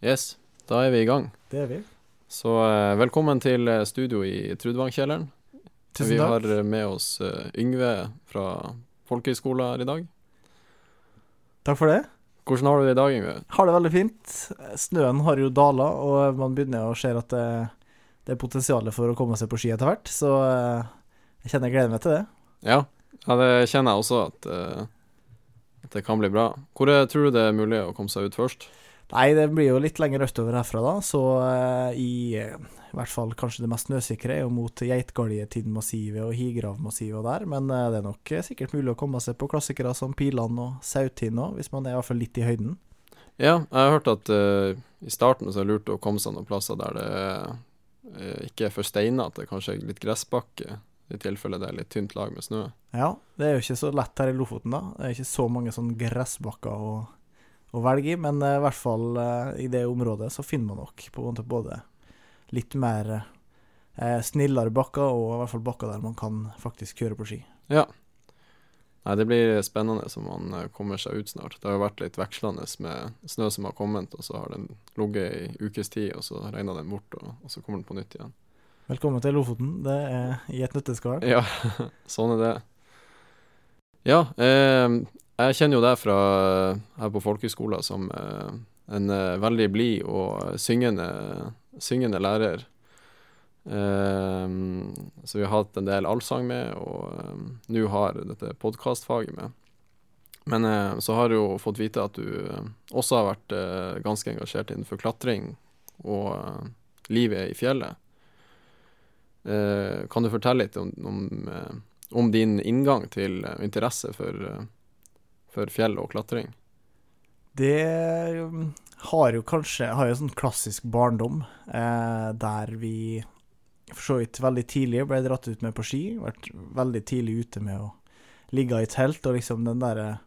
Yes, da er vi i gang. Det er vi. Så eh, velkommen til eh, studio i Trudvangkjelleren. Tusen vi takk. har eh, med oss eh, Yngve fra folkehøyskolen her i dag. Takk for det. Hvordan har du det i dag, Yngve? Har det veldig fint. Snøen har jo dala, og man begynner å se at det, det er potensial for å komme seg på ski etter hvert. Så eh, jeg kjenner jeg gleder meg til det. Ja, ja det kjenner jeg også at, eh, at det kan bli bra. Hvor tror du det er mulig å komme seg ut først? Nei, det blir jo litt lenger østover herfra, da. Så uh, i, uh, i hvert fall kanskje det mest snøsikre er jo mot Geitgaljetinnmassivet og Higravmassivet der. Men uh, det er nok sikkert mulig å komme seg på klassikere som Piland og Sautind òg, hvis man er i hvert fall litt i høyden. Ja, jeg har hørt at i starten så er det lurt å komme seg noen plasser der det ikke er for steinete, kanskje litt gressbakke, i tilfelle det er litt tynt lag med snø. Ja, det er jo ikke så lett her i Lofoten, da. Det er ikke så mange sånn gressbakker å, å velge i, men eh, i hvert fall eh, i det området så finner man nok på både litt mer eh, snillere bakker, og i hvert fall bakker der man kan faktisk kjøre på ski. Ja. Nei, det blir spennende om man kommer seg ut snart. Det har jo vært litt vekslende med snø som har kommet, og så har den ligget i ukes tid, og så regner den bort, og, og så kommer den på nytt igjen. Velkommen til Lofoten. Det er i et nøtteskall. Ja, sånn er det. Ja, eh, jeg kjenner jo deg fra eh, her på folkehøyskolen som eh, en eh, veldig blid og syngende, syngende lærer. Så vi har hatt en del allsang med, og nå har dette podkastfaget med. Men så har du jo fått vite at du også har vært ganske engasjert innenfor klatring og livet i fjellet. Kan du fortelle litt om, om, om din inngang til interesse for, for fjell og klatring? Det um, har jo kanskje Har jo sånn klassisk barndom eh, der vi for så vidt veldig tidlig ble dratt ut med på ski. Vært veldig tidlig ute med å ligge i telt og liksom den derre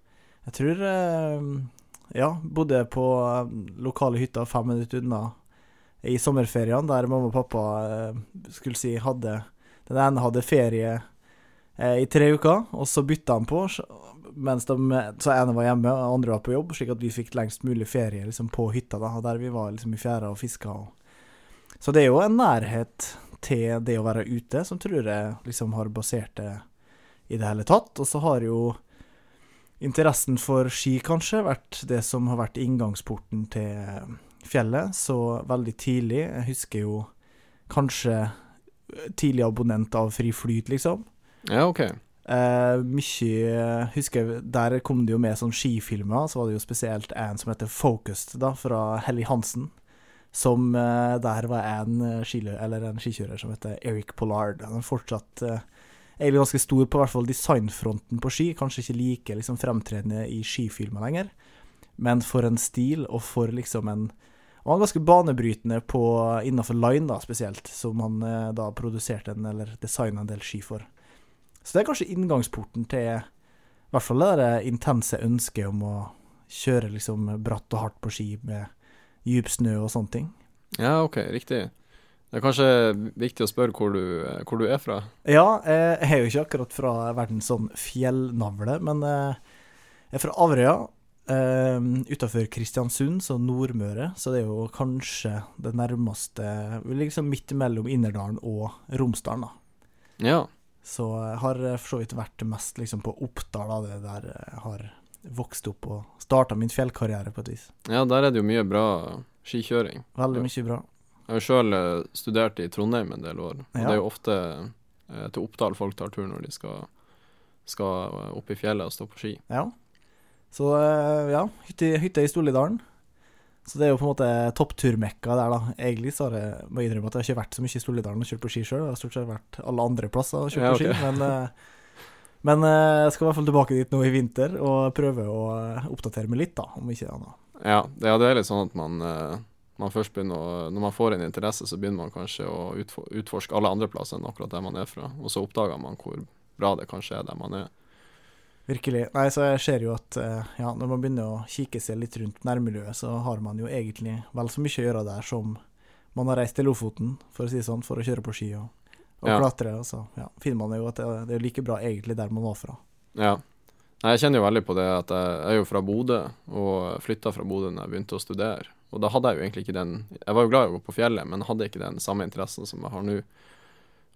Jeg tror eh, Ja, bodde på eh, lokale hytta fem minutter unna i sommerferiene, der mamma og pappa eh, skulle si hadde Den ene hadde ferie eh, i tre uker, og så bytta han på. Mens de, så ene var hjemme, og andre var på jobb, slik at vi fikk lengst mulig ferie liksom, på hytta, da, der vi var liksom, i fjæra og fiska. Og. Så det er jo en nærhet til det å være ute som tror jeg liksom har basert det i det hele tatt. Og så har jo interessen for ski kanskje vært det som har vært inngangsporten til fjellet, så veldig tidlig. Jeg husker jo kanskje tidlig abonnent av Fri Flyt, liksom. Ja, OK. Eh, mye Husker Der kom det jo med sånn skifilmer. Så var det jo spesielt en som heter Focused, da, fra Helly Hansen. Som uh, Der var en, eh, skilø en skikjører som heter Eric Pollard. Han er fortsatt uh, egentlig ganske stor på hvert fall designfronten på ski. Kanskje ikke like liksom, fremtredende i skifilmer lenger, men for en stil og for liksom en Han var ganske banebrytende på innafor line, da, spesielt, som han da produserte en, eller designa en del ski for. Så det er kanskje inngangsporten til i hvert fall det der intense ønsket om å kjøre liksom bratt og hardt på ski med djup snø og sånne ting. Ja, OK, riktig. Det er kanskje viktig å spørre hvor du, eh, hvor du er fra? Ja, eh, jeg er jo ikke akkurat fra verdens sånn fjellnavle, men eh, jeg er fra Averøya. Uh, Utafor Kristiansund, så Nordmøre. Så det er jo kanskje det nærmeste Liksom midt mellom Innerdalen og Romsdalen, da. Ja. Så jeg har eh, for så vidt vært mest liksom på Oppdal, da, det der jeg har vokst opp og starta min fjellkarriere på et vis. ja, der er det jo mye bra skikjøring. Veldig mye bra. Jeg har sjøl studert i Trondheim en del år, og Ja. det er jo ofte eh, til Oppdal folk tar tur når de skal, skal eh, opp i fjellet og stå på ski. Ja. Så eh, ja, hytte, hytte i Storlidalen. Så det er jo på en måte toppturmekka der, da. Egentlig så har jeg må innrømme at jeg har ikke vært så mye i Storlidalen og kjørt på ski sjøl. Jeg har stort sett vært alle andre plasser og kjørt Ja, på ski. Men, eh, men eh, jeg skal i hvert fall tilbake dit nå i vinter og prøve å eh, oppdatere meg litt, da, om ikke annet. Ja, det, ja, det er litt sånn at man, man først begynner å Når man får en interesse, så begynner man kanskje å utforske alle andre plasser enn akkurat der man er fra, og så oppdager man hvor bra det kanskje er der man er. Virkelig. Nei, så jeg ser jo at eh, ja, når man begynner å kikke seg litt rundt nærmiljøet, så har man jo egentlig vel så mye å gjøre der som man har reist til Lofoten, for å si det sånn, for å kjøre på ski og, og Ja. klatre. Og så ja, finner man jo at det, det er like bra egentlig der man var fra. Ja. Nei, jeg kjenner jo veldig på det at jeg er jo fra Bodø, og flytta fra Bodø da jeg begynte å studere. Og da hadde jeg jo egentlig ikke den Jeg var jo glad i å gå på fjellet, men hadde ikke den samme interessen som jeg har nå,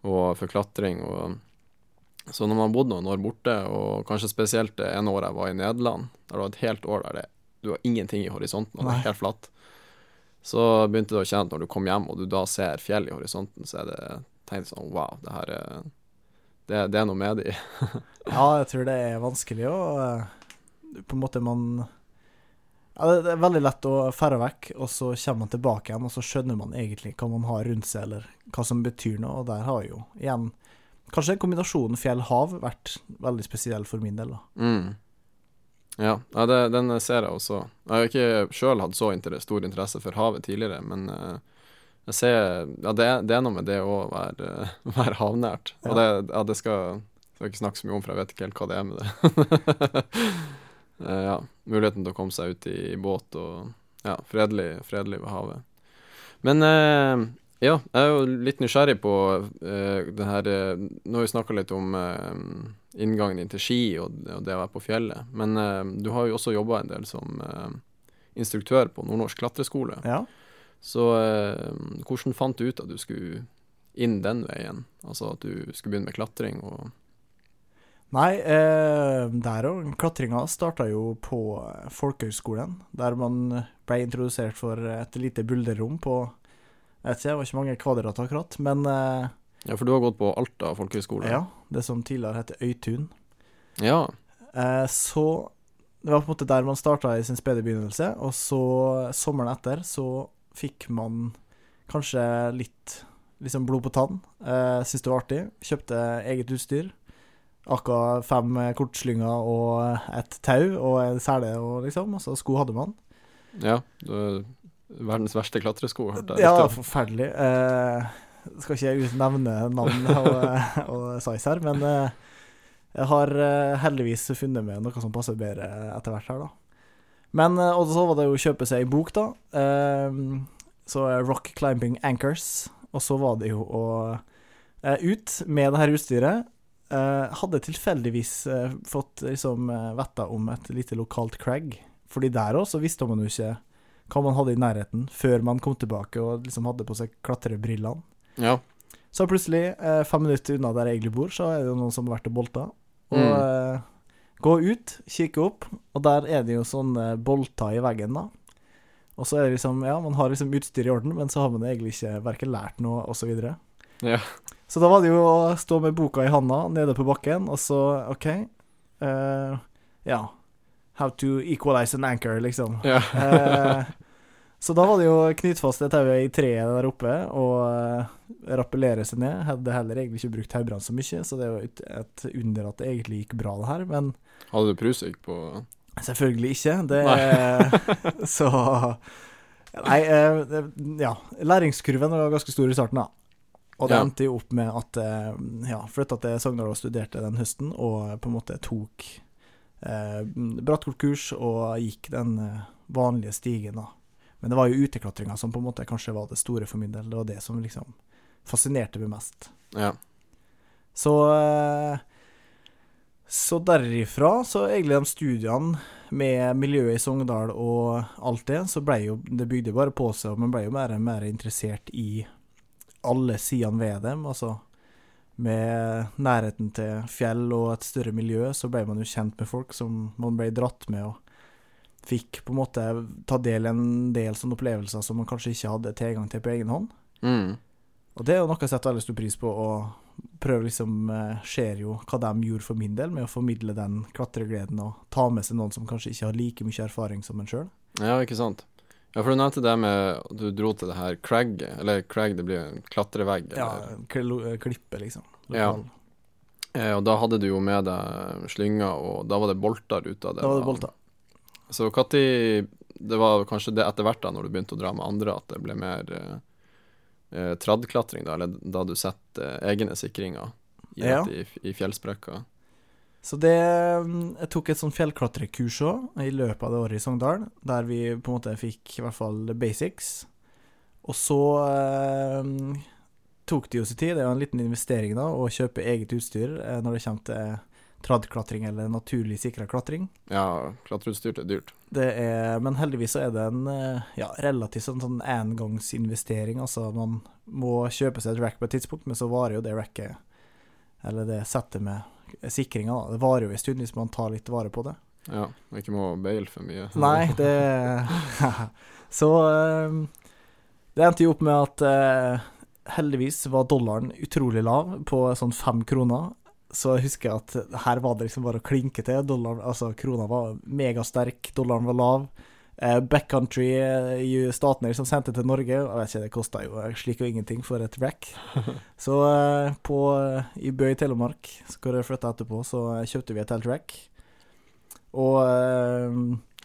og for klatring og Så når man har bodd noen år borte, og kanskje spesielt det ene året jeg var i Nederland, der det var et helt år der det, du har ingenting i horisonten, og det er helt flatt, så begynte det å kjenne at når du kom hjem, og du da ser fjell i horisonten, så er det tegn sånn Wow, det her er det, det er noe med det i. Ja, jeg tror det er vanskelig å eh, På en måte man ja, Det er veldig lett å ferde vekk, og så kommer man tilbake igjen, og så skjønner man egentlig hva man har rundt seg, eller hva som betyr noe, og der har jo igjen Kanskje kombinasjonen fjell-hav vært veldig spesiell for min del, da. Mm. Ja, ja det, den ser jeg også. Jeg har ikke sjøl hatt så inter stor interesse for havet tidligere, men uh, jeg ser Ja, det, det er noe med det å være, uh, være havnært. Og det, ja, det skal skal jeg ikke snakke så mye om, for jeg vet ikke helt hva det er med det. uh, ja, muligheten til å komme seg ut i båt og ja, fredelig, fredelig ved havet. Men eh, ja, jeg er jo litt nysgjerrig på uh, det her uh, Nå har vi snakka litt om uh, inngangen din til ski og, og det å være på fjellet, men uh, du har jo også jobba en del som instruktør på Nordnorsk klatreskole. Ja. Så hvordan fant du ut at du skulle inn den veien? Altså at du skulle begynne med klatring og Nei, eh, der òg. Klatringa starta jo på eh, folkehøgskolen, der man ble introdusert for et lite bulderrom på jeg vet ikke, det var ikke mange kvadrat akkurat, men eh, Ja, for du har gått på Alta folkehøgskole? ja, det som tidligere het Øytun. Ja. Eh, så det var på en måte der man starta i sin spede begynnelse, og så sommeren etter så fikk man kanskje litt liksom blod på tann. Eh, Syntes det var artig. Kjøpte eget utstyr. Akka fem kortslynger og et tau og en sele og liksom, altså så sko hadde man. ja du verdens verste klatresko, hørte jeg. Ja, forferdelig. Eh, skal ikke jeg nevne navn og, og size her, men eh, jeg har eh, heldigvis funnet med noe som passer bedre etter hvert her, da. Men eh, Og så var det jo å kjøpe seg ei bok, da. Eh, så eh, Rock Climbing Anchors. Og så var det jo å eh, ut med det her utstyret. Eh, hadde tilfeldigvis eh, fått liksom eh, vetta om et lite lokalt crag. Fordi der òg så visste man jo ikke hva man hadde i nærheten, før man kom tilbake og liksom hadde på seg klatrebrillene. Ja. Så plutselig, eh, fem minutter unna der jeg egentlig bor, så er det jo noen som har vært og bolta. Og Mm. eh, gå ut, kikke opp, og der er det jo sånne bolter i veggen, da. Og så er det liksom, ja, man har liksom utstyr i orden, men så har man egentlig ikke verken lært noe, og så. Ja. Så da var det jo å stå med boka i handa nede på bakken, og så OK. eh, ja. How to equalize an anchor, liksom. ja. Eh, så da var det jo å knyte fast det tauet i treet der oppe og eh, rappellere seg ned. Hadde heller egentlig ikke brukt taubrann så mye, så det var et, et under at det egentlig gikk bra, det her. Men Hadde du prusik på selvfølgelig ikke. Det Så Nei, eh, det- ja. Læringskurven var ganske stor i starten, da. Og det Ja. endte jo opp med at eh, ja, flytta til Sogndal og studerte den høsten, og på en måte tok eh, brattkortkurs og gikk den eh, vanlige stigen, da. Men det var jo uteklatringa som på en måte kanskje var det store for min del. Det var det som liksom fascinerte meg mest. Ja. Så eh, Så derifra, så egentlig de studiene med miljøet i Sogndal og alt det, så ble jo Det bygde bare på seg, og man ble jo mer og mer interessert i alle sidene ved dem. Altså med nærheten til fjell og et større miljø, så ble man jo kjent med folk som man ble dratt med, og fikk på en måte ta del i en del sånne opplevelser som man kanskje ikke hadde tilgang til på egen hånd. Mm. Og det er jo noe jeg setter veldig stor pris på, og prøver liksom eh, Ser jo hva de gjorde for min del, med å formidle den klatregleden og ta med seg noen som kanskje ikke har like mye erfaring som en sjøl. ja, ikke sant. Ja, for du nevnte det med at du dro til det her cragget, eller crag, det blir jo en klatrevegg. Ja, eller- kl- klippe, liksom. Ja. Lokal. Eh, og da hadde du jo med deg slynger, og da var det bolter ute av det. Da var det bolter. Så når Det var kanskje det etter hvert, da, når du begynte å dra med andre, at det ble mer eh, eh, tradklatring, da, eller da du setter eh, egne sikringer i, Ja. i, i fjellsprekker. Så det mm, Jeg tok et sånn fjellklatrekurs òg i løpet av det året i Sogndal, der vi på en måte fikk i hvert fall basics. Og så eh, tok det jo sin tid, det er jo en liten investering da, å kjøpe eget utstyr eh, når det kommer til tradklatring eller naturlig sikra klatring. Ja, klatreutstyr er dyrt. Det er, men heldigvis så er det en eh, ja, relativt sånn, sånn engangsinvestering. Altså man må kjøpe seg et rack på et tidspunkt, men så varer jo det racket, eller det settet med sikringa, da. Det varer jo en stund hvis man tar litt vare på det. Ja, ikke må baile for mye. Nei, det Så eh, det endte jo opp med at eh, heldigvis var dollaren utrolig lav, på sånn fem kroner. Så jeg husker at her var det liksom bare å klinke til. Dollaren, altså Krona var megasterk, dollaren var lav. Eh, Backcountry eh, i Statner som sendte til Norge Jeg vet ikke, Det kosta jo slik og ingenting for et rack. Så eh, på, i Bø i Telemark, hvor jeg flytta etterpå, så kjøpte vi et helt rack. Og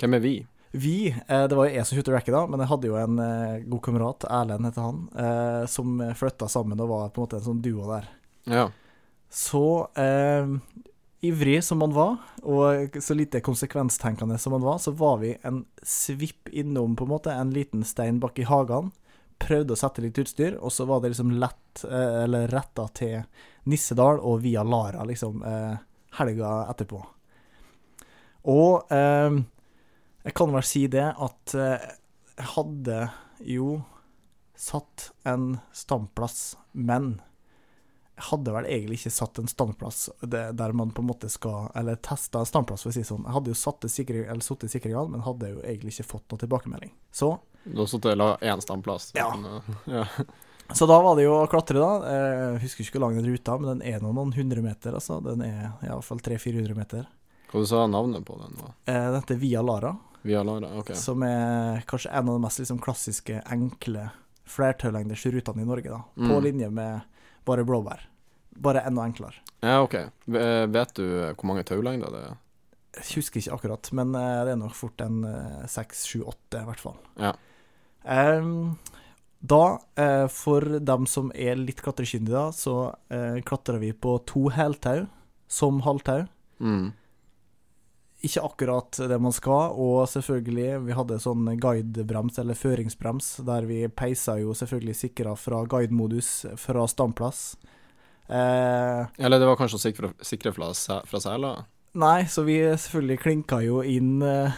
Hvem er vi? vi, det var jo jeg som kjøpte racket da, men jeg hadde jo en god kamerat, Erlend heter han, som flytta sammen og var på en måte en sånn duo der. Ja. Så eh, ivrig som man var, og så lite konsekvenstenkende som man var, så var vi en svipp innom på en måte en liten stein bak i hagen. Prøvde å sette litt utstyr, og så var det liksom lett, eh, eller retta til Nissedal og via Lara, liksom, eh, helga etterpå. Og eh, jeg kan vel si det at eh, jeg hadde jo satt en standplass, men hadde vel egentlig ikke satt en standplass der man på en måte skal Eller testa en standplass, for å si det sånn. Jeg hadde jo satt sikring, eller sittet i sikringene, men hadde jo egentlig ikke fått noen tilbakemelding. Så Du har og laga én standplass? Ja. ja. Så da var det jo å klatre, da. Jeg husker ikke hvor lang den ruta, men den er noen hundre meter, altså. Den er iallfall 300-400 meter. Hva du sa navnet på den? da? Den Dette er Via Lara, Via Lara? Ok. som er kanskje en av de mest liksom, klassiske, enkle flertøylengders rutene i Norge, da. På Mm. linje med bare blåbær. Bare enda enklere. Ja, ok. Vet du hvor mange taulengder det er? Jeg husker ikke akkurat, men eh, det er nok fort en eh, seks, sju, åtte, i hvert fall. Ja. Um, da, eh, for dem som er litt klatrekyndige, så eh, klatrer vi på to heltau som halvtau. Mm. Ikke akkurat det man skal, og selvfølgelig, vi hadde sånn guidebrems, eller føringsbrems, der vi peisa jo selvfølgelig sikra fra guidemodus fra standplass. Eh, Eller det var kanskje å sikre, sikre fra, fra sela? Nei, så vi selvfølgelig klinka jo inn eh,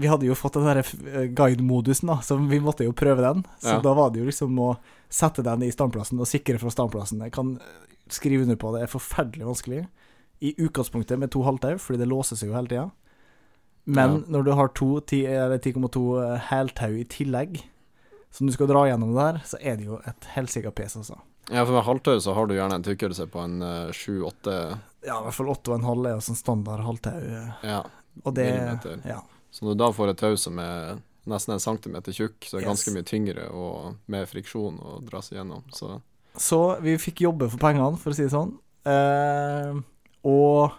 Vi hadde jo fått den derre eh, guide-modusen, da, så vi måtte jo prøve den. Så Ja. da var det jo liksom å sette den i standplassen og sikre fra standplassen. Jeg kan skrive under på det, det er forferdelig vanskelig. I utgangspunktet med to halvtau, fordi det låser seg jo hele tida. Men Ja. når du har to, 10,2 heltau i tillegg, som du skal dra gjennom der, så er det jo et helsika pes, altså. Ja, for med halvtau så har du gjerne en tykkelse på en eh, sju-åtte Ja, i hvert fall 8,5 er jo sånn standard halvtau. eh, ja, Og det Millimeter. Ja. Så når du da får et tau som er nesten en centimeter tjukk, så er det Yes. ganske mye tyngre og mer friksjon å dra seg gjennom. Så Så vi fikk jobbe for pengene, for å si det sånn. Eh, og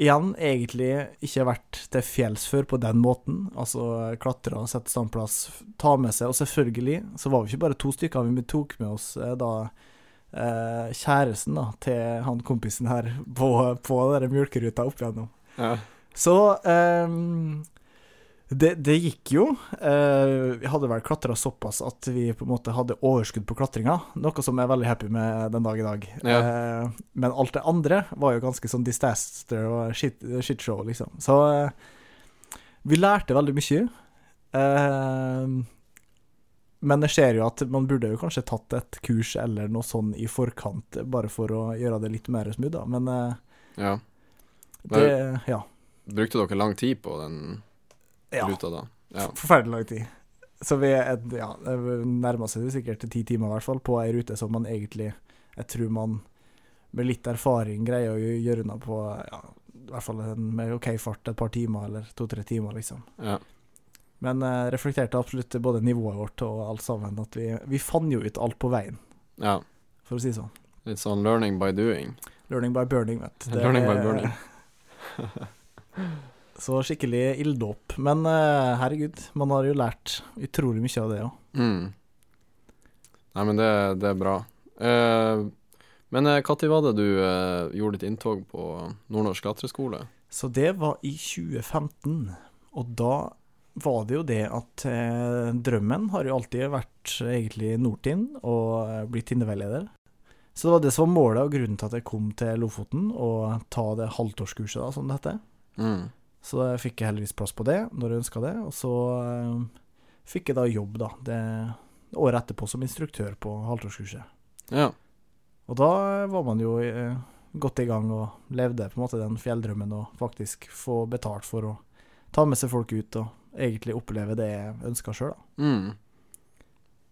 igjen, egentlig ikke vært til fjells før på den måten. Altså klatre, sette standplass, ta med seg Og selvfølgelig så var vi ikke bare to stykker, vi tok med oss eh, da eh, kjæresten da, til han kompisen her på, på den der mjølkeruta opp igjennom. ja. Så ehm, det, det gikk jo. Eh, vi hadde vel klatra såpass at vi på en måte hadde overskudd på klatringa, noe som jeg er veldig happy med den dag i dag. Ja. Eh, men alt det andre var jo ganske sånn disaster og shit, shitshow, liksom. Så eh, vi lærte veldig mye. Men jeg ser jo at man burde jo kanskje tatt et kurs eller noe sånn i forkant, bare for å gjøre det litt mer smooth, da. Men ja. det Ja. Brukte dere lang tid på den ja. ruta da? Ja. Forferdelig lang tid. Så vi er et, ja, nærmer seg sikkert ti timer i hvert fall på ei rute som man egentlig Jeg tror man med litt erfaring greier å gjøre unna på ja, i hvert fall en, med OK fart et par timer eller to-tre timer, liksom. ja. Men eh, reflekterte absolutt både nivået vårt og alt sammen. At vi, vi fant jo ut alt på veien, Ja. for å si sånn. Litt sånn learning by doing. Learning by burning, vet du. Learning by burning. Så skikkelig ilddåp. Men uh, herregud, man har jo lært utrolig mye av det òg. Mm. Nei, men det, det er bra. Uh, men når var det du uh, gjorde ditt inntog på Nordnorsk klatreskole? Så det var i 2015, og da var det jo det at eh, drømmen har jo alltid vært egentlig Nordtind og blitt bli Tindeveileder. Så det var det som var målet, og grunnen til at jeg kom til Lofoten og ta det halvtårskurset, da, som det heter. Mm. Så jeg fikk jeg heldigvis plass på det når jeg ønska det, og så eh, fikk jeg da jobb, da, det året etterpå som instruktør på halvtårskurset. Ja. Og da var man jo eh, godt i gang og levde på en måte den fjelldrømmen og faktisk få betalt for å ta med seg folk ut og egentlig oppleve det jeg ønska sjøl, da. Mm.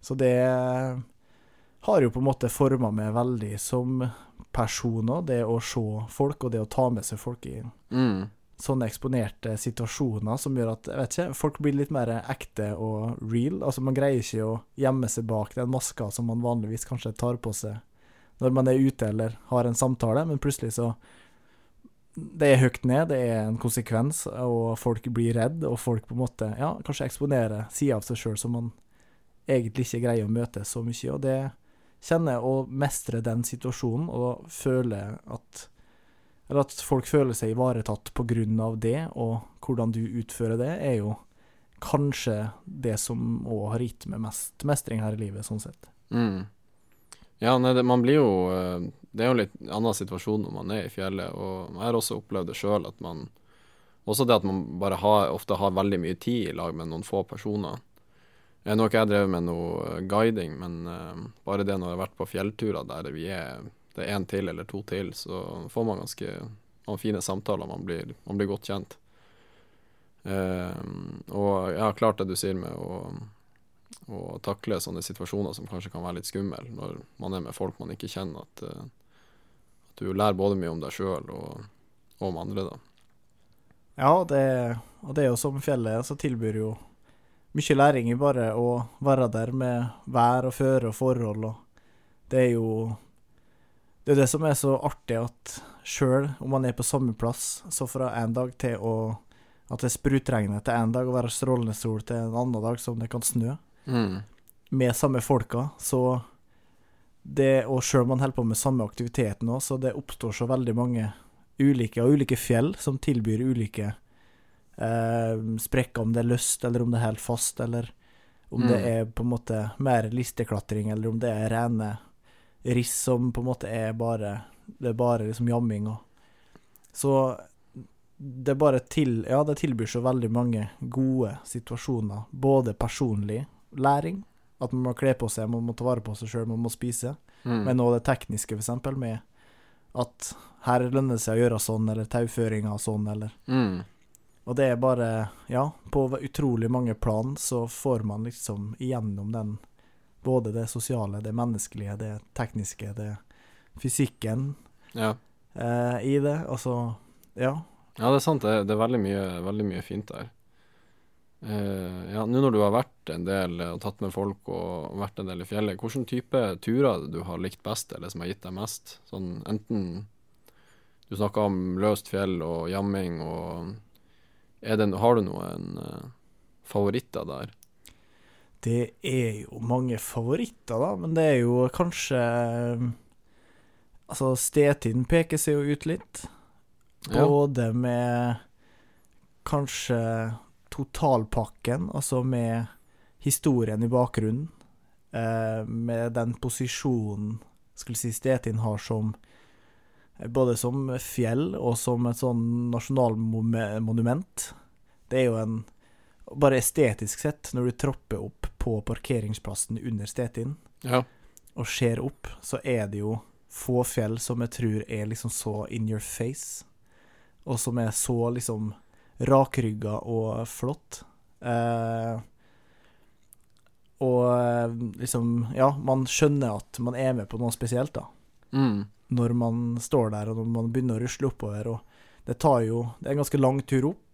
Så det har jo på en måte forma meg veldig som person òg, det å se folk og det å ta med seg folk i Mm. Sånne eksponerte situasjoner som gjør at jeg vet ikke, folk blir litt mer ekte og real. Altså Man greier ikke å gjemme seg bak den maska som man vanligvis kanskje tar på seg når man er ute eller har en samtale, men plutselig så Det er høyt ned, det er en konsekvens, og folk blir redd, og folk på en måte ja, kanskje eksponerer sider av seg sjøl som man egentlig ikke greier å møte så mye. Og det kjenner jeg å mestre den situasjonen og føle at eller at folk føler seg ivaretatt av det, og hvordan du utfører det, er jo kanskje det som òg har gitt meg mest mestring her i livet, sånn sett. Mm. Ja, nei, det, man blir jo eh, Det er jo litt annen situasjon når man er i fjellet, og jeg har også opplevd det sjøl at man Også det at man bare har, ofte har veldig mye tid i lag med noen få personer. Nå har ikke jeg drevet med noe guiding, men eh, bare det når jeg har vært på fjellturer der vi er det er én til eller to til, så får man ganske man fine samtaler, man blir, man blir godt kjent. Eh, og ja, klart det du sier med å, å takle sånne situasjoner som kanskje kan være litt skummel når man er med folk man ikke kjenner, at, eh, at du lærer både mye om deg sjøl og, og om andre, da. Ja, det, og det er jo som fjellet, så tilbyr jo mye læring i bare å være der med vær og føre og forhold, og det er jo Det er det som er så artig, at sjøl om man er på samme plass, så fra en dag til å At det sprutregner til en dag og være strålende sol til en annen dag som det kan snø, Mm. med samme folka, så det, Og sjøl om man holder på med samme aktivitet nå, så det oppstår så veldig mange ulike og ulike fjell som tilbyr ulike eh, sprekker, om det er løst, eller om det er helt fast, eller om det Mm. er på en måte mer listeklatring, eller om det er rene riss som på en måte er bare Det er bare liksom jamming og Så det bare til Ja, det tilbyr så veldig mange gode situasjoner, både personlig læring, at man må kle på seg, man må ta vare på seg sjøl, man må spise, Mm. men òg det tekniske, eksempel, med at her lønner det seg å gjøre sånn, eller tauføringa sånn, eller Mm. Og det er bare Ja, på utrolig mange plan så får man liksom igjennom den Både det sosiale, det menneskelige, det tekniske, det fysikken Ja. eh, i det. Altså, ja. ja, det er sant. Det, det er veldig mye, veldig mye fint der. Eh, ja, Nå når du har vært en del og tatt med folk og vært en del i fjellet, hvilken type turer er du har likt best, eller som har gitt deg mest? Sånn enten Du snakka om løst fjell og jamming, og det, har du noen uh, favoritter der? Det er jo mange favoritter, da, men det er jo kanskje Altså, Stetinn peker seg jo ut litt. Ja. Både med kanskje totalpakken, altså med historien i bakgrunnen. Eh, med den posisjonen skulle si Stetinn har som Både som fjell og som et sånn nasjonalmonument. Det er jo en Bare estetisk sett, når du tropper opp på parkeringsplassen under Stetinn Ja. og ser opp, så er det jo få fjell som jeg tror er liksom så in your face, og som er så liksom rakrygga og flott. Eh, og eh, liksom Ja, man skjønner at man er med på noe spesielt, da. Mm. Når man står der, og når man begynner å rusle oppover. Og det tar jo Det er en ganske lang tur opp,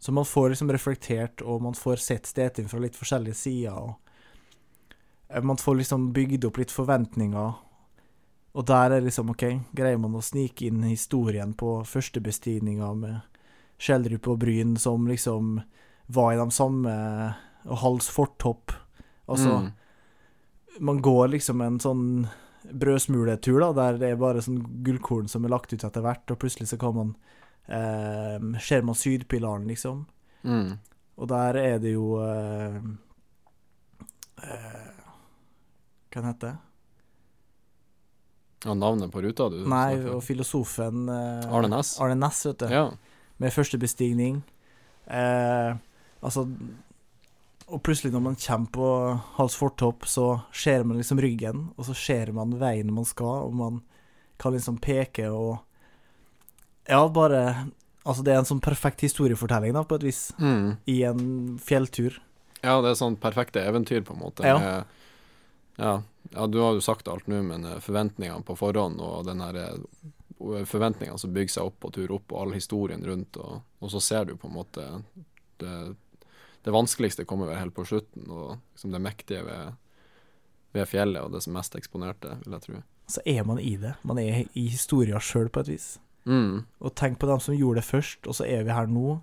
så man får liksom reflektert, og man får sett Stettin fra litt forskjellige sider. og eh, Man får liksom bygd opp litt forventninger. Og der er liksom OK, greier man å snike inn historien på førstebestigninga med Skjeldrup og Bryn, som liksom var i de samme Og Hals fortopp. Altså, mm. man går liksom en sånn brødsmuletur, da, der det er bare sånn gullkorn som er lagt ut etter hvert, og plutselig så kan man eh, Ser man Sydpilaren, liksom. Mm. Og der er det jo eh, eh, Hva heter det? Ja, navnet på ruta du Nei, snakker og filosofen eh, Arne Næss. Arne Næss, vet du. Ja. Med første bestigning. Eh, altså Og plutselig, når man kommer på Hals fortopp, så ser man liksom ryggen, og så ser man veien man skal, og man kan liksom peke og Ja, bare Altså, det er en sånn perfekt historiefortelling, da, på et vis, Mm. i en fjelltur. ja, det er sånn perfekte eventyr, på en måte. Ja. Ja. ja, du har jo sagt alt nå, men eh, forventningene på forhånd og den her eh, forventningene som bygger seg opp og turer opp, og all historien rundt, og, og så ser du på en måte det, det vanskeligste kommer vel helt på slutten, og liksom det mektige ved, ved fjellet, og det som mest eksponerte, vil jeg tro. Så er man i det. Man er i historia sjøl, på et vis. Mm. Og tenk på dem som gjorde det først, og så er vi her nå.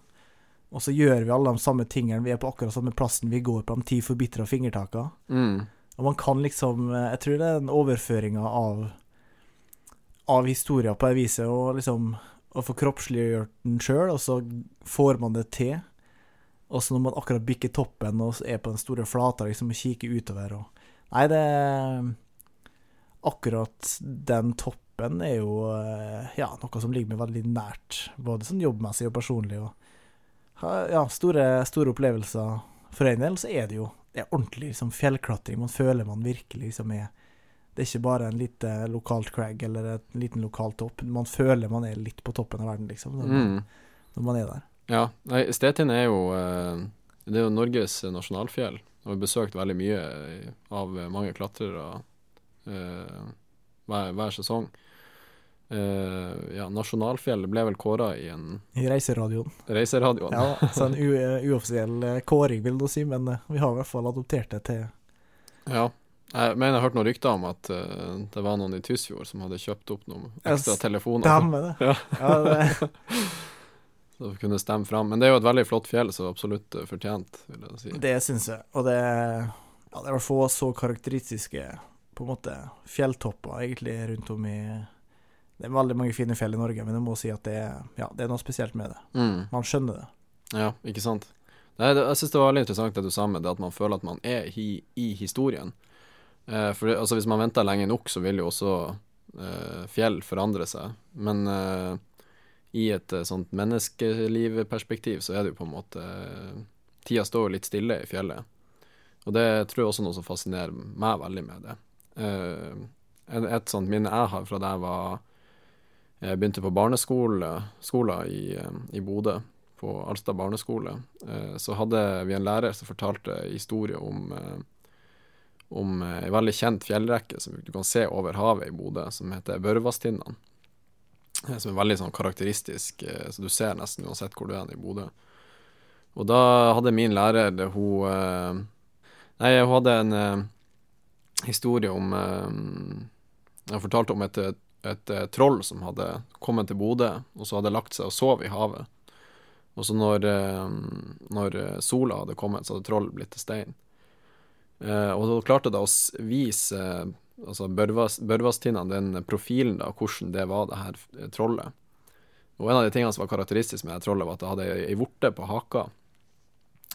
Og så gjør vi alle de samme tingene. Vi er på akkurat samme plassen vi går på de ti forbitra fingertaka. Mm. Og man kan liksom eh, Jeg tror det er den overføringa av Av historia på det viset, og liksom Å få kroppsliggjort den sjøl, og så får man det til. Og så når man akkurat bikker toppen og er på den store flata, liksom, og kikker utover og Nei, det er Akkurat den toppen er jo eh, ja, noe som ligger meg veldig nært, både sånn jobbmessig og personlig. Og ja, store, store opplevelser. For en del så er det jo det er ordentlig liksom, fjellklatring. Man føler man virkelig liksom er Det er ikke bare en lite lokalt crag eller en liten lokal topp. Man føler man er litt på toppen av verden, liksom, når, man, Mm. når man er der. Ja, Stetind er jo eh, Det er jo Norges nasjonalfjell. Og vi har besøkt veldig mye eh, av mange klatrere eh, hver, hver sesong. Uh, ja, nasjonalfjell ble vel kåra i en I reiseradioen. reiseradioen. Ja, så en u uoffisiell eh, kåring, vil du si, men eh, vi har i hvert fall adoptert det til Ja. Jeg mener jeg har hørt noen rykter om at uh, det var noen i Tysfjord som hadde kjøpt opp noen ekstra Ja, telefoner. Stemmer det. Ja. Ja, det. Så vi kunne stemme fram. Men det er jo et veldig flott fjell, så absolutt eh, fortjent, vil jeg si. Det syns jeg. Og det, ja, det er få så karakteristiske på en måte fjelltopper egentlig rundt om i Det er veldig mange fine fjell i Norge, men jeg må si at det er, ja, det er noe spesielt med det. Mm. Man skjønner det. Ja, ikke sant. Nei, det, jeg syns det var veldig interessant det du sa med det at man føler at man er i, i historien. Eh, for det, altså, hvis man venter lenge nok, så vil jo også eh, fjell forandre seg. Men eh, i et eh, sånt menneskelivperspektiv så er det jo på en måte Tida står jo litt stille i fjellet. Og det tror jeg også er noe som fascinerer meg veldig med det. Eh, et, et sånt minne jeg har fra da jeg var jeg begynte på barneskole i, eh, i Bodø, på Alstad barneskole, eh, så hadde vi en lærer som fortalte historie om eh, om eh, ei veldig kjent fjellrekke som du kan se over havet i Bodø, som heter Børvastinnene. Eh, Som er veldig sånn karakteristisk, eh, så du ser nesten uansett hvor du er i Bodø. Og da hadde min lærer hun eh, Nei, hun hadde en eh, historie om eh, Jeg fortalte om et, et, eh, troll som hadde kommet til Bodø, og så hadde lagt seg og sov i havet. Og så når, eh, når sola hadde kommet, så hadde trollet blitt til stein. Og så klarte da å vise altså Børvas- Børvastinnene den profilen da, hvordan det var det her trollet. Og en av de tingene som var karakteristisk med det trollet, var at det hadde ei- vorte på haka.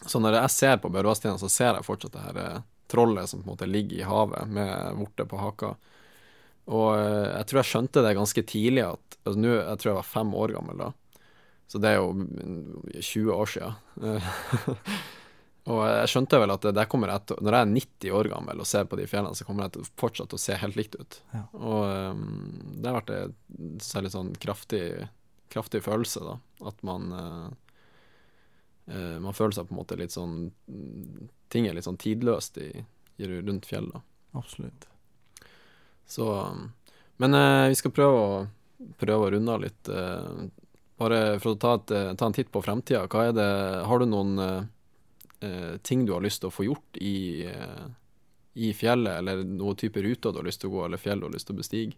Så når jeg ser på Børvastinnene, så ser jeg fortsatt det her trollet som på en måte ligger i havet med vorte på haka. Og eh, jeg tror jeg skjønte det ganske tidlig at altså, nå, Jeg tror jeg var fem år gammel da. Så det er jo mm, 20 år siden. og jeg skjønte vel at det kommer jeg til Når jeg er 90 år gammel og ser på de fjellene, så kommer jeg til fortsatt å se helt likt ut. Ja. Og um, det har vært en særlig sånn kraftig, kraftig følelse, da. At man eh, Man føler seg på en måte litt sånn Ting er litt sånn tidløst i, i rundt fjell, da. Absolutt. Så um, Men eh, vi skal prøve å, prøve å runde av litt. eh, bare for å ta, et, eh, ta en titt på fremtida. Hva er det Har du noen eh, eh, ting du har lyst til å få gjort i, eh, i fjellet, eller noen type ruter du har lyst til å gå, eller fjell du har lyst til å bestige?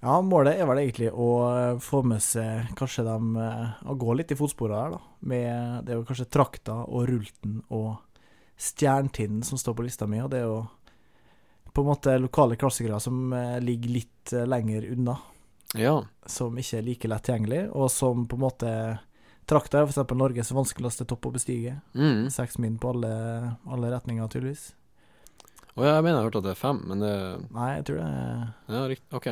Ja, målet er vel egentlig å eh, få med seg kanskje dem eh, Å gå litt i fotsporene her, da. Med Det er jo kanskje Trakta og Rulten og stjerntinnen som står på lista mi, og det er jo på en måte lokale klassikere som eh, ligger litt lenger unna. Ja. Som ikke er like lett tilgjengelig, og som på en måte Trakta er eksempel Norges vanskeligste topp å bestige. Mm. Seks min på alle, alle retninger, tydeligvis. Å ja, jeg mener jeg hørte at det er fem, men det Nei, jeg tror det er Ja, riktig. Ok.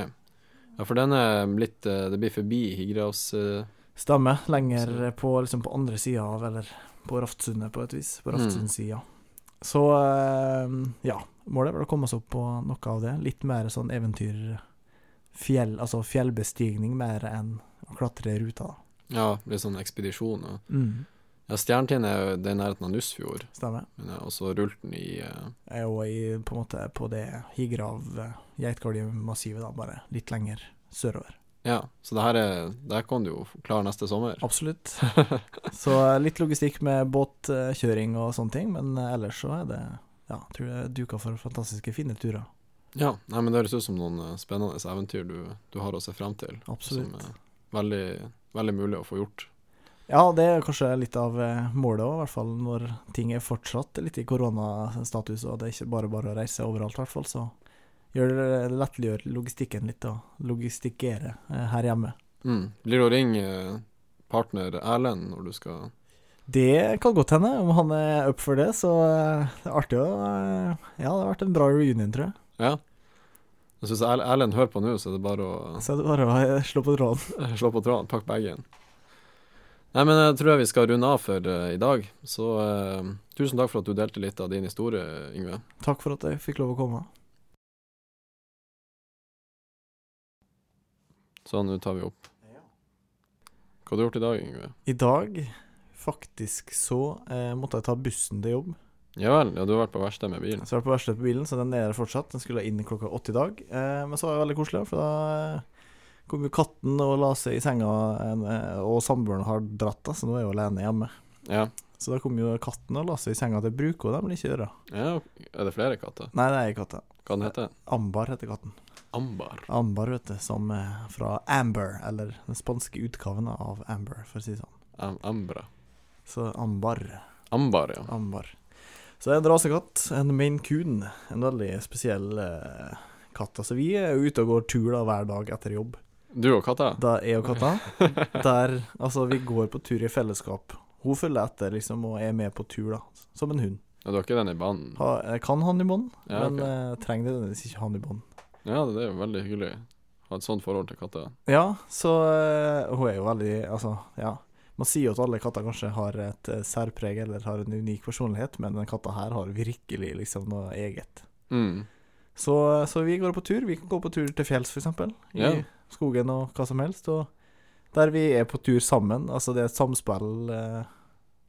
Ja, for den er litt eh, Det blir forbi Higraus uh, Stemmer. Lenger på, liksom på andre sida av, eller på Raftsundet på et vis. På Mm. Raftsundssida. Så eh, ja, målet er vel å komme oss opp på noe av det. Litt mer sånn eventyr Fjell, altså fjellbestigning mer enn å klatre i ruta, da. Ja, litt sånn ekspedisjon. Ja. Mm. Ja, Stjerntind er jo det i nærheten av Nussfjord, Stemmer. men jeg har også rullet i uh... Er jo i, på en måte på det Higrav-Geitgalje-massivet, da, bare litt lenger sørover. Ja, så det her er Der kan du jo klare neste sommer. Absolutt. Så eh, litt logistikk med båtkjøring og sånne ting, men eh, ellers så er det Ja, tror det er duka for fantastiske, fine turer. Ja, nei, men det høres ut som noen eh, spennende eventyr du, du har å se frem til. Absolutt. Som er veldig, veldig mulig å få gjort. Ja, det er kanskje litt av eh, målet òg, i hvert fall når ting er fortsatt litt i koronastatus, og det er ikke bare bare å reise overalt, i hvert fall. Så gjør det lettliggjør logistikken litt, og logistikkere eh, her hjemme. Mm. Blir det å ringe eh, partner Erlend når du skal Det kan godt hende, om han er up for det, så eh, det er artig å eh, Ja, det har vært en bra reunion, tror jeg. Ja? Jeg syns Erlend hører på nå, så det er bare å Så det er bare å eh, slå på tråden. slå på tråden, pakk bagen. Nei, men jeg tror jeg vi skal runde av for uh, i dag. Så uh, tusen takk for at du delte litt av din historie, Yngve. Takk for at jeg fikk lov å komme. Sånn, nå tar vi opp. Hva har du gjort i dag, Yngve? I dag, faktisk, så uh, måtte jeg ta bussen til jobb. Ja vel, ja, du har vært på verksted med bilen. Så jeg har vært på verkstedet på bilen, så den er der fortsatt. Den skulle inn klokka åtte i dag. Men så var det veldig koselig, for da kom jo katten og la seg i senga, eh, og samboeren har dratt, så nå er jeg alene hjemme. Ja. Så da kom jo katten og la seg i senga til bruk, og det vil ikke gjøre. ja. Er det flere katter? Nei, det er ikke katt. Hva den heter Ambar heter katten. Ambar. Ambar, vet du, som er fra Amber, eller den spanske utgaven av Amber, for å si det sånn. Am Ambra. Så Ambar. Ambar, ja. Ambar. Så det er en rasekatt, en Maine Coon. En veldig spesiell eh, katt. Altså, vi er ute og går tur da hver dag etter jobb. Du og katta? Da er og katta. Der Altså, vi går på tur i fellesskap. Hun følger etter, liksom, og er med på tur, da. Som en hund. Ja, du har ikke den i bånd? Jeg kan han i bånd, Ja, men ok. eh, trenger nødvendigvis ikke han i bånd. Ja, det er jo veldig hyggelig å ha et sånt forhold til katter. Ja, så eh, hun er jo veldig Altså, ja. Man sier jo at alle katter kanskje har et eh, særpreg eller har en unik personlighet, men den katta her har virkelig liksom noe eget. Mm. Så, så vi går på tur. Vi kan gå på tur til fjells, f.eks. I Ja. skogen og hva som helst. Og der vi er på tur sammen. Altså, det er et samspill eh,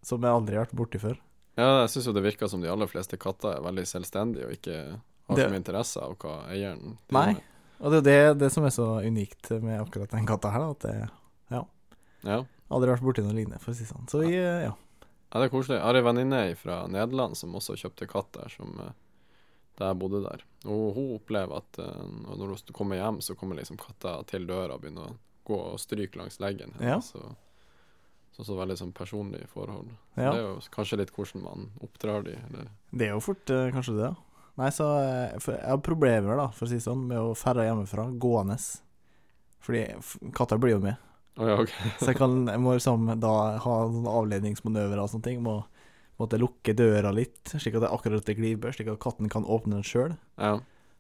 som jeg aldri har vært borti før. Ja, jeg syns jo det virker som de aller fleste katter er veldig selvstendige og ikke har Det- så mye interesse av hva eieren driver med. Og det er det, det som er så unikt med akkurat den katta her, da, at jeg Ja. aldri har vært borti noe lignende, for å si det sånn. Så vi, eh, ja. ja, det er koselig. Jeg har ei venninne fra Nederland som også kjøpte katt der, som, eh, da jeg bodde der. Og hun opplever at uh, når hun kommer hjem, så kommer liksom katta til døra og begynner å gå og stryke langs leggen. hennes, Ja. Så, så, så veldig sånn personlig forhold. Så Ja. Det er jo kanskje litt hvordan man oppdrar de, eller Det er jo fort uh, kanskje det, ja. Nei, så eh, Jeg har problemer, da, for å si sånn, med å ferde hjemmefra gående. Fordi katta blir jo med. Oh, ja, okay. Så jeg, kan, jeg må liksom da ha sånne avledningsmanøvrer og sånne ting. Må måtte lukke døra litt, slik at det er akkurat det glibør, slik at katten kan åpne den sjøl. Ja.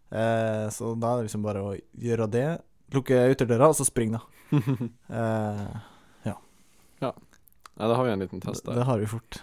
Eh, så da er det liksom bare å gjøre det. Lukke ytterdøra, og så spring, da. Eh, ja, da har vi en liten test det, der. det har vi fort.